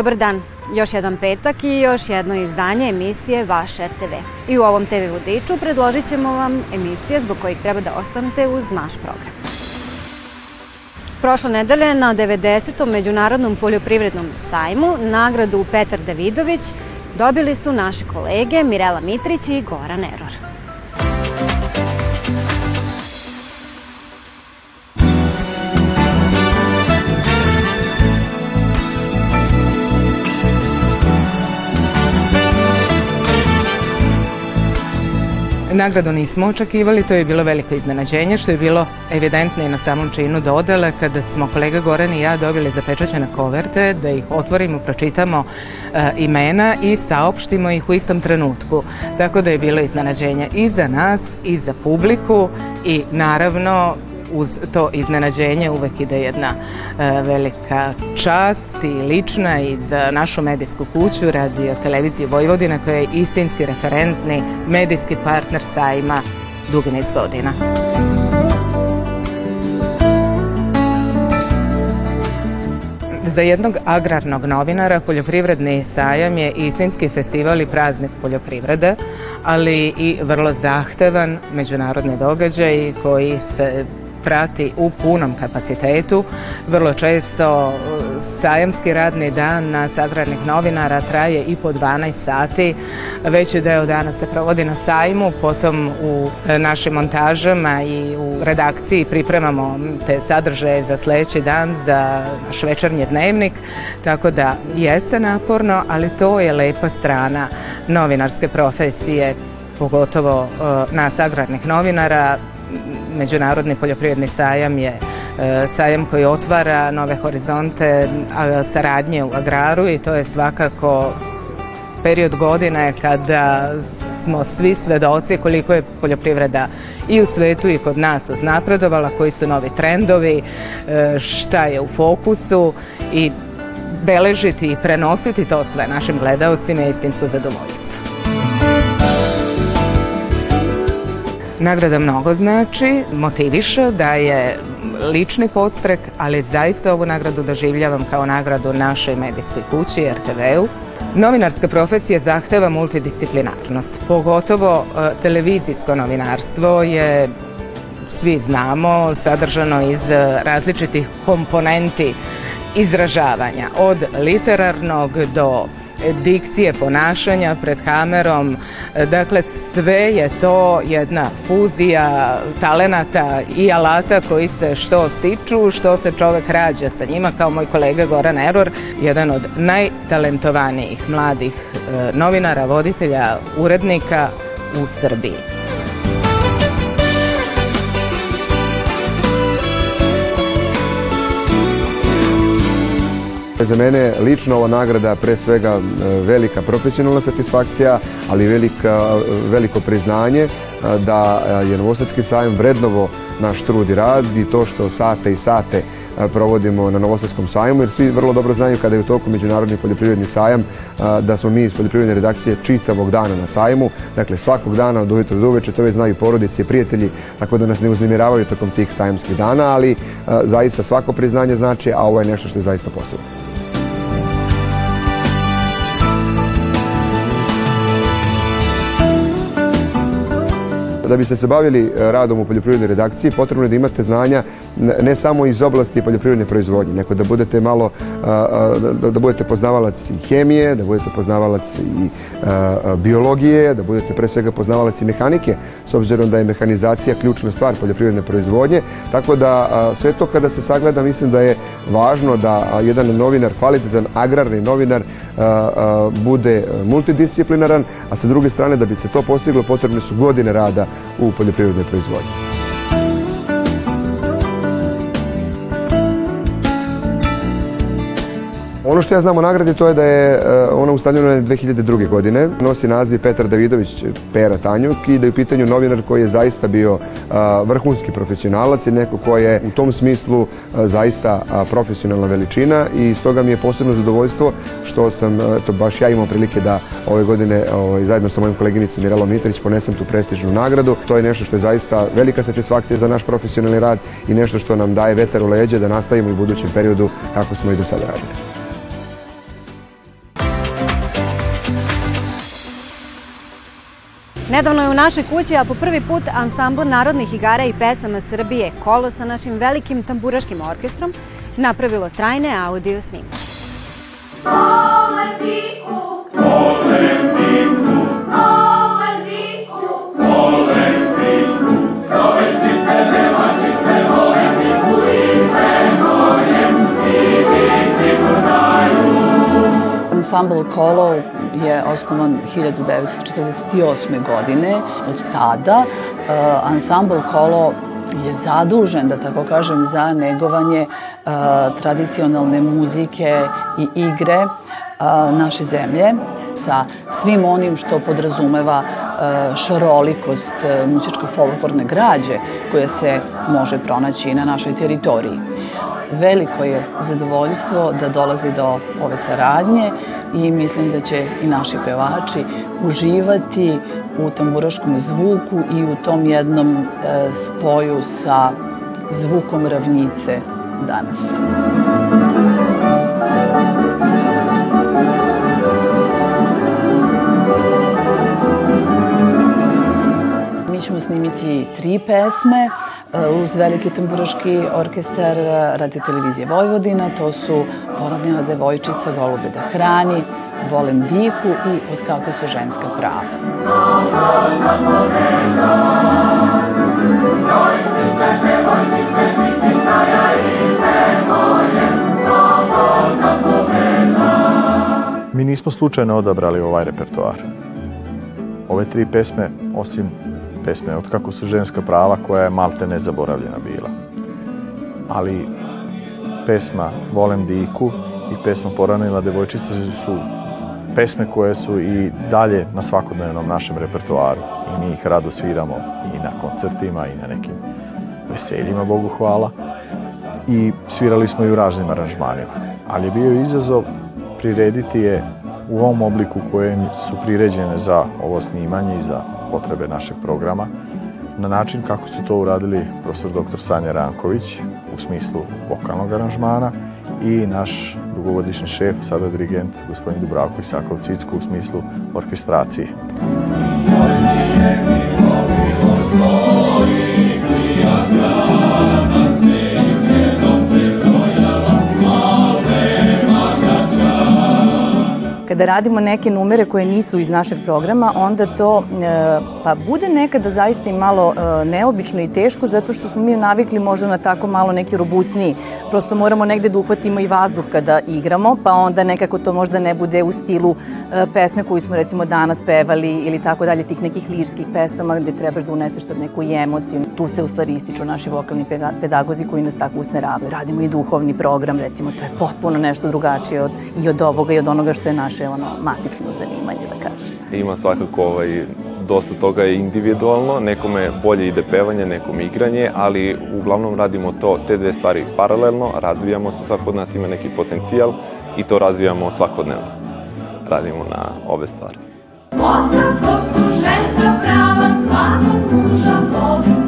Dobar dan, još jedan petak i još jedno izdanje emisije Vaš RTV. I u ovom TV vodiču predložit ćemo vam emisije zbog kojih treba da ostanete uz naš program. Prošle nedelje na 90. Međunarodnom poljoprivrednom sajmu nagradu Petar Davidović dobili su naše kolege Mirela Mitrić i Goran Eror. Nagradu nismo očekivali, to je bilo veliko iznenađenje, što je bilo evidentno i na samom činu dodele kada smo kolega Goran i ja dobili zapečaćene koverte, da ih otvorimo, pročitamo e, imena i saopštimo ih u istom trenutku. Tako da je bilo iznenađenje i za nas i za publiku i naravno uz to iznenađenje uvek ide jedna e, velika čast i lična i za našu medijsku kuću radio televizije Vojvodina koja je istinski referentni medijski partner sajma dugi niz godina. Za jednog agrarnog novinara poljoprivredni sajam je istinski festival i praznik poljoprivrede, ali i vrlo zahtevan međunarodni događaj koji se prati u punom kapacitetu. Vrlo često uh, sajamski radni dan na agrarnih novinara traje i po 12 sati. Veći deo dana se provodi na sajmu, potom u e, našim montažama i u redakciji pripremamo te sadržaje za sledeći dan, za naš večernji dnevnik, tako da jeste naporno, ali to je lepa strana novinarske profesije, pogotovo uh, nas agrarnih novinara, Međunarodni poljoprivredni sajam je e, sajam koji otvara nove horizonte saradnje u agraru i to je svakako period godine kada smo svi svedoci koliko je poljoprivreda i u svetu i kod nas uznapredovala, koji su novi trendovi, e, šta je u fokusu i beležiti i prenositi to sve našim gledalcima je istinsko zadovoljstvo. Nagrada mnogo znači, motiviše da je lični podstrek, ali zaista ovu nagradu doživljavam kao nagradu našoj medijskoj kući, RTV-u. Novinarska profesija zahteva multidisciplinarnost, pogotovo e, televizijsko novinarstvo je svi znamo, sadržano iz različitih komponenti izražavanja, od literarnog do dikcije ponašanja pred kamerom. Dakle, sve je to jedna fuzija talenata i alata koji se što stiču, što se čovek rađa sa njima, kao moj kolega Goran Eror, jedan od najtalentovanijih mladih e, novinara, voditelja, urednika u Srbiji. Za mene lično ova nagrada pre svega e, velika profesionalna satisfakcija, ali velika, veliko priznanje e, da je Novosadski sajam vrednovo naš trud i rad i to što sate i sate e, provodimo na Novosadskom sajmu, jer svi vrlo dobro znaju kada je u toku Međunarodni poljoprivredni sajam da smo mi iz poljoprivredne redakcije čitavog dana na sajmu, dakle svakog dana od ujutro do uveče, to već znaju porodice i prijatelji, tako da nas ne uznimiravaju tokom tih sajamskih dana, ali zaista svako priznanje znači, a ovo je nešto što je zaista posebno. Da biste se bavili e, radom u poljoprivrednoj redakciji, potrebno je da imate znanja ne samo iz oblasti poljoprivredne proizvodnje, nego da budete malo, da, da budete poznavalac i hemije, da budete poznavalac i biologije, da budete pre svega poznavalac i mehanike, s obzirom da je mehanizacija ključna stvar poljoprivredne proizvodnje, tako da sve to kada se sagleda mislim da je važno da jedan novinar, kvalitetan agrarni novinar bude multidisciplinaran, a sa druge strane da bi se to postiglo potrebne su godine rada u poljoprivrednoj proizvodnji. Ono što ja znam o nagradi to je da je e, ona ustavljena 2002. godine. Nosi naziv Petar Davidović Pera Tanjuk i da je u pitanju novinar koji je zaista bio e, vrhunski profesionalac i neko ko je u tom smislu e, zaista profesionalna veličina i stoga mi je posebno zadovoljstvo što sam to baš ja imao prilike da ove godine ovaj, zajedno sa mojim koleginicom Mirelom Mitrić ponesem tu prestižnu nagradu. To je nešto što je zaista velika satisfakcija za naš profesionalni rad i nešto što nam daje vetar u leđe da nastavimo i u budućem periodu kako smo i do sada radili. Nedavno je u našoj kući, a po prvi put ansambl narodnih igara i pesama Srbije Kolo sa našim velikim tamburaškim orkestrom napravilo trajne audio snimke. Poletiku, poletiku, poletiku, poletiku, sovečice, nevačice, voletiku i prenojem, vidjeti daju. Ansambl Kolo je osnovan 1948. godine. Od tada uh, ansambl Kolo je zadužen, da tako kažem, za negovanje uh, tradicionalne muzike i igre uh, naše zemlje sa svim onim što podrazumeva šarolikost muzičko-folklorne građe koja se može pronaći na našoj teritoriji. Veliko je zadovoljstvo da dolazi do ove saradnje i mislim da će i naši pevači uživati u tamburaškom zvuku i u tom jednom e, spoju sa zvukom ravnice danas. Mi ćemo snimiti tri pesme uz veliki tamburaški orkestar Radio Televizije Vojvodina. To su Porodnjena devojčica, Golube da hrani, Volem diku i Od kako su ženska prava. Mi nismo slučajno odabrali ovaj repertoar. Ove tri pesme, osim pesme od kako su ženska prava koja je malte nezaboravljena bila. Ali pesma Volem diku i pesma Poranila devojčica su pesme koje su i dalje na svakodnevnom našem repertoaru i mi ih rado sviramo i na koncertima i na nekim veseljima, Bogu hvala. I svirali smo i u raznim aranžmanima. Ali je bio izazov prirediti je u ovom obliku koje su priređene za ovo snimanje i za potrebe našeg programa na način kako su to uradili profesor dr. Sanja Ranković u smislu vokalnog aranžmana i naš dugovodišnji šef, sada dirigent, gospodin Dubravko Isakov Cicko u smislu orkestracije. Kada radimo neke numere koje nisu iz našeg programa, onda to e, pa bude nekada zaista i malo e, neobično i teško zato što smo mi navikli možda na tako malo neki robusniji. Prosto moramo negde da uhvatimo i vazduh kada igramo, pa onda nekako to možda ne bude u stilu e, pesme koju smo recimo danas pevali ili tako dalje, tih nekih lirskih pesama gde trebaš da uneseš sad neku emociju. Tu se u stvari ističu naši vokalni pedagozi koji nas tako usmeravaju. Radimo i duhovni program, recimo, to je potpuno nešto drugačije od, i od ovoga i od onoga što je naše ono, matično zanimanje, da kažem. Ima svakako ovaj, dosta toga je individualno, nekome bolje ide pevanje, nekom igranje, ali uglavnom radimo to, te dve stvari paralelno, razvijamo se, svako od nas ima neki potencijal i to razvijamo svakodnevno. Radimo na ove stvari. Otkako su ženska prava svakog muža povukla,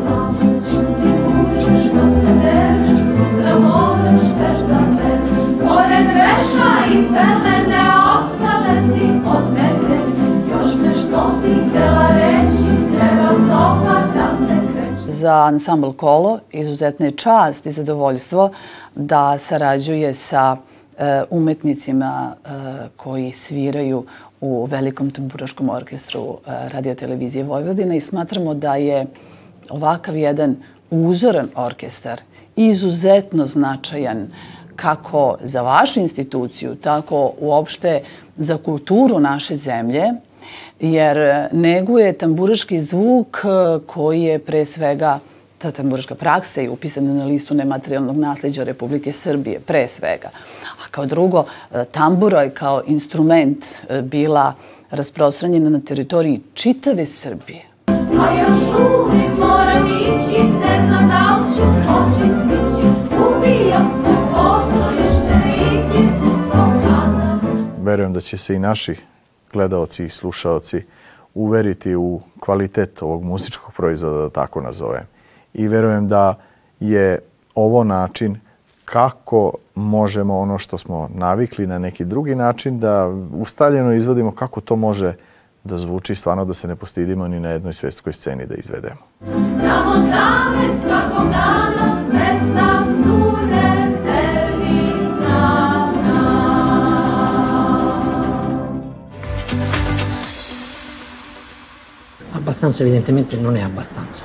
Za ansambl Kolo. Izuzetna je čast i zadovoljstvo da sarađuje sa e, umetnicima e, koji sviraju u velikom tamburaškom orkestru e, Radio Televizije Vojvodina i smatramo da je ovakav jedan uzoran orkestar izuzetno značajan kako za vašu instituciju, tako uopšte za kulturu naše zemlje, jer neguje tamburaški zvuk koji je pre svega ta tamburaška praksa i upisana na listu nematerijalnog nasleđa Republike Srbije, pre svega. A kao drugo, tambura je kao instrument bila rasprostranjena na teritoriji čitave Srbije. A ja žurim, moram ići, ne znam da li ću oči stići, ubijam smo pozorište i cirkusko kazalište. Verujem da će se i naši gledaoci i slušaoci uveriti u kvalitet ovog muzičkog proizvoda, da tako nazovem. I verujem da je ovo način kako možemo ono što smo navikli na neki drugi način da ustaljeno izvodimo kako to može da zvuči stvarno da se ne postidimo ni na jednoj svetskoj sceni da izvedemo. Tamo zame svakog dana Abbastanza evidentemente non è abbastanza,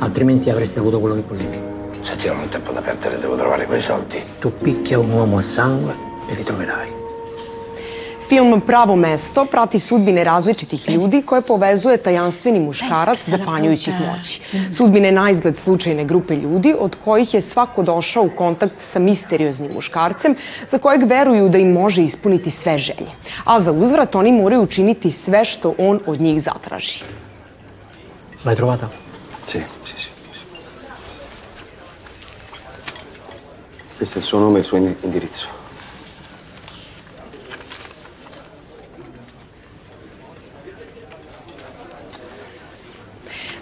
altrimenti avresti avuto quello che volevi. Se io non ho tempo da perdere, devo trovare quei soldi. Tu picchia un uomo a sangue e li troverai. Film Pravo mesto prati sudbine različitih ljudi koje povezuje tajanstveni muškarac zapanjujućih moći. Sudbine na izgled slučajne grupe ljudi od kojih je svako došao u kontakt sa misterioznim muškarcem za kojeg veruju da im može ispuniti sve želje. A za uzvrat oni moraju učiniti sve što on od njih zatraži. L'hai trovata? Sì, sì, sì. Questo è il suo nome e il suo indirizzo.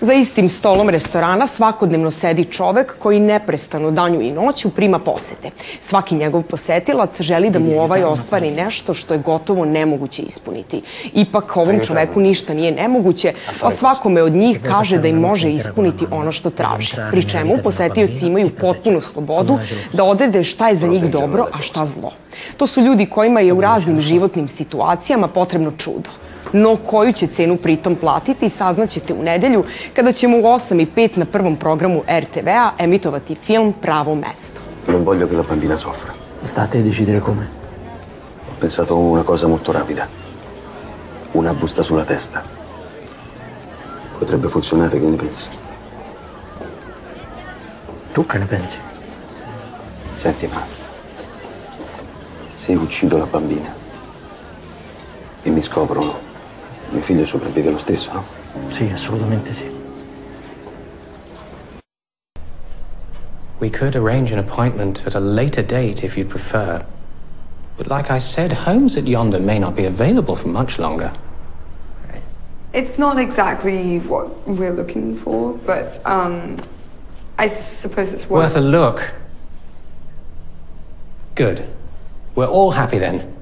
Za istim stolom restorana svakodnevno sedi čovek koji neprestano danju i noću prima posete. Svaki njegov posetilac želi da mu ovaj ostvari nešto što je gotovo nemoguće ispuniti. Ipak ovom čoveku ništa nije nemoguće, a svakome od njih kaže da im može ispuniti ono što traže. Pri čemu posetioci imaju potpunu slobodu da odrede šta je za njih dobro, a šta zlo. To su ljudi kojima je u raznim životnim situacijama potrebno čudo no koju će cenu pritom platiti saznaćete u nedelju kada ćemo u 8 i 5 na prvom programu RTV-a emitovati film Pravo mesto. Non voglio che la bambina soffra. Sta a decidere come. Ho pensato a una cosa molto rapida. Una busta sulla testa. Potrebbe funzionare, che ne pensi? Tu che ne pensi? Senti, ma se io uccido la bambina e mi scoprono, mio figlio sopravvive lo stesso, no? Sì, assolutamente sì. We could arrange an appointment at a later date if you prefer. But like I said, homes at yonder may not be available for much longer. It's not exactly what we're looking for, but um, I suppose it's worth, Worth a look. Good. We're all happy then.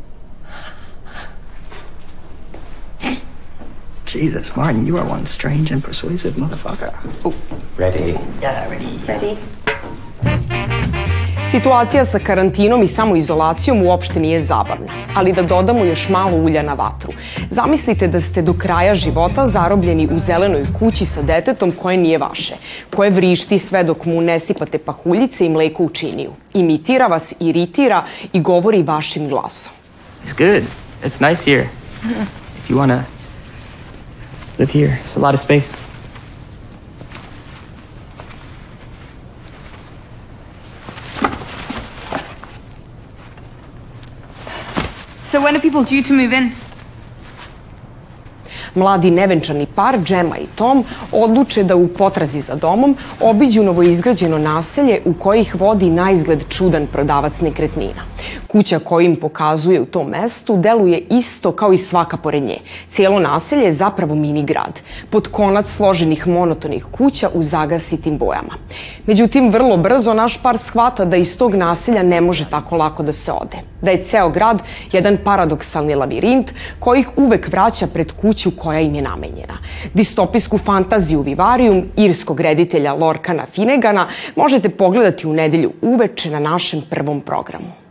Jesus, Martin, you are one strange and persuasive motherfucker. Oh, ready? Yeah, ready. Ready. Situacija sa karantinom i samoizolacijom uopšte nije zabavna, ali da dodamo još malo ulja na vatru. Zamislite da ste do kraja života zarobljeni u zelenoj kući sa detetom koje nije vaše, koje vrišti sve dok mu ne sipate pahuljice i mleko u činiju. Imitira vas, iritira i govori vašim glasom. It's good. It's nice here. If you wanna live here, it's a lot of space. So when are people due to move in? Mladi nevenčani par, Džema i Tom, odluče da u potrazi za domom obiđu novoizgrađeno naselje u kojih vodi na izgled čudan prodavac nekretnina. Kuća koju im pokazuje u tom mestu deluje isto kao i svaka pored nje. Cijelo naselje je zapravo mini grad, pod konac složenih monotonih kuća u zagasitim bojama. Međutim, vrlo brzo naš par shvata da iz tog naselja ne može tako lako da se ode. Da je ceo grad jedan paradoksalni lavirint koji ih uvek vraća pred kuću koja im je namenjena. Distopijsku fantaziju Vivarium irskog reditelja Lorkana Finegana možete pogledati u nedelju uveče na našem prvom programu.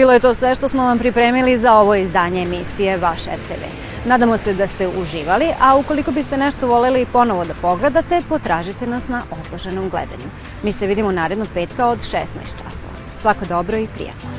Bilo je to sve što smo vam pripremili za ovo izdanje emisije Vaš RTV. Nadamo se da ste uživali, a ukoliko biste nešto voleli ponovo da pogledate, potražite nas na odloženom gledanju. Mi se vidimo narednog petka od 16 časova. Svako dobro i prijatno.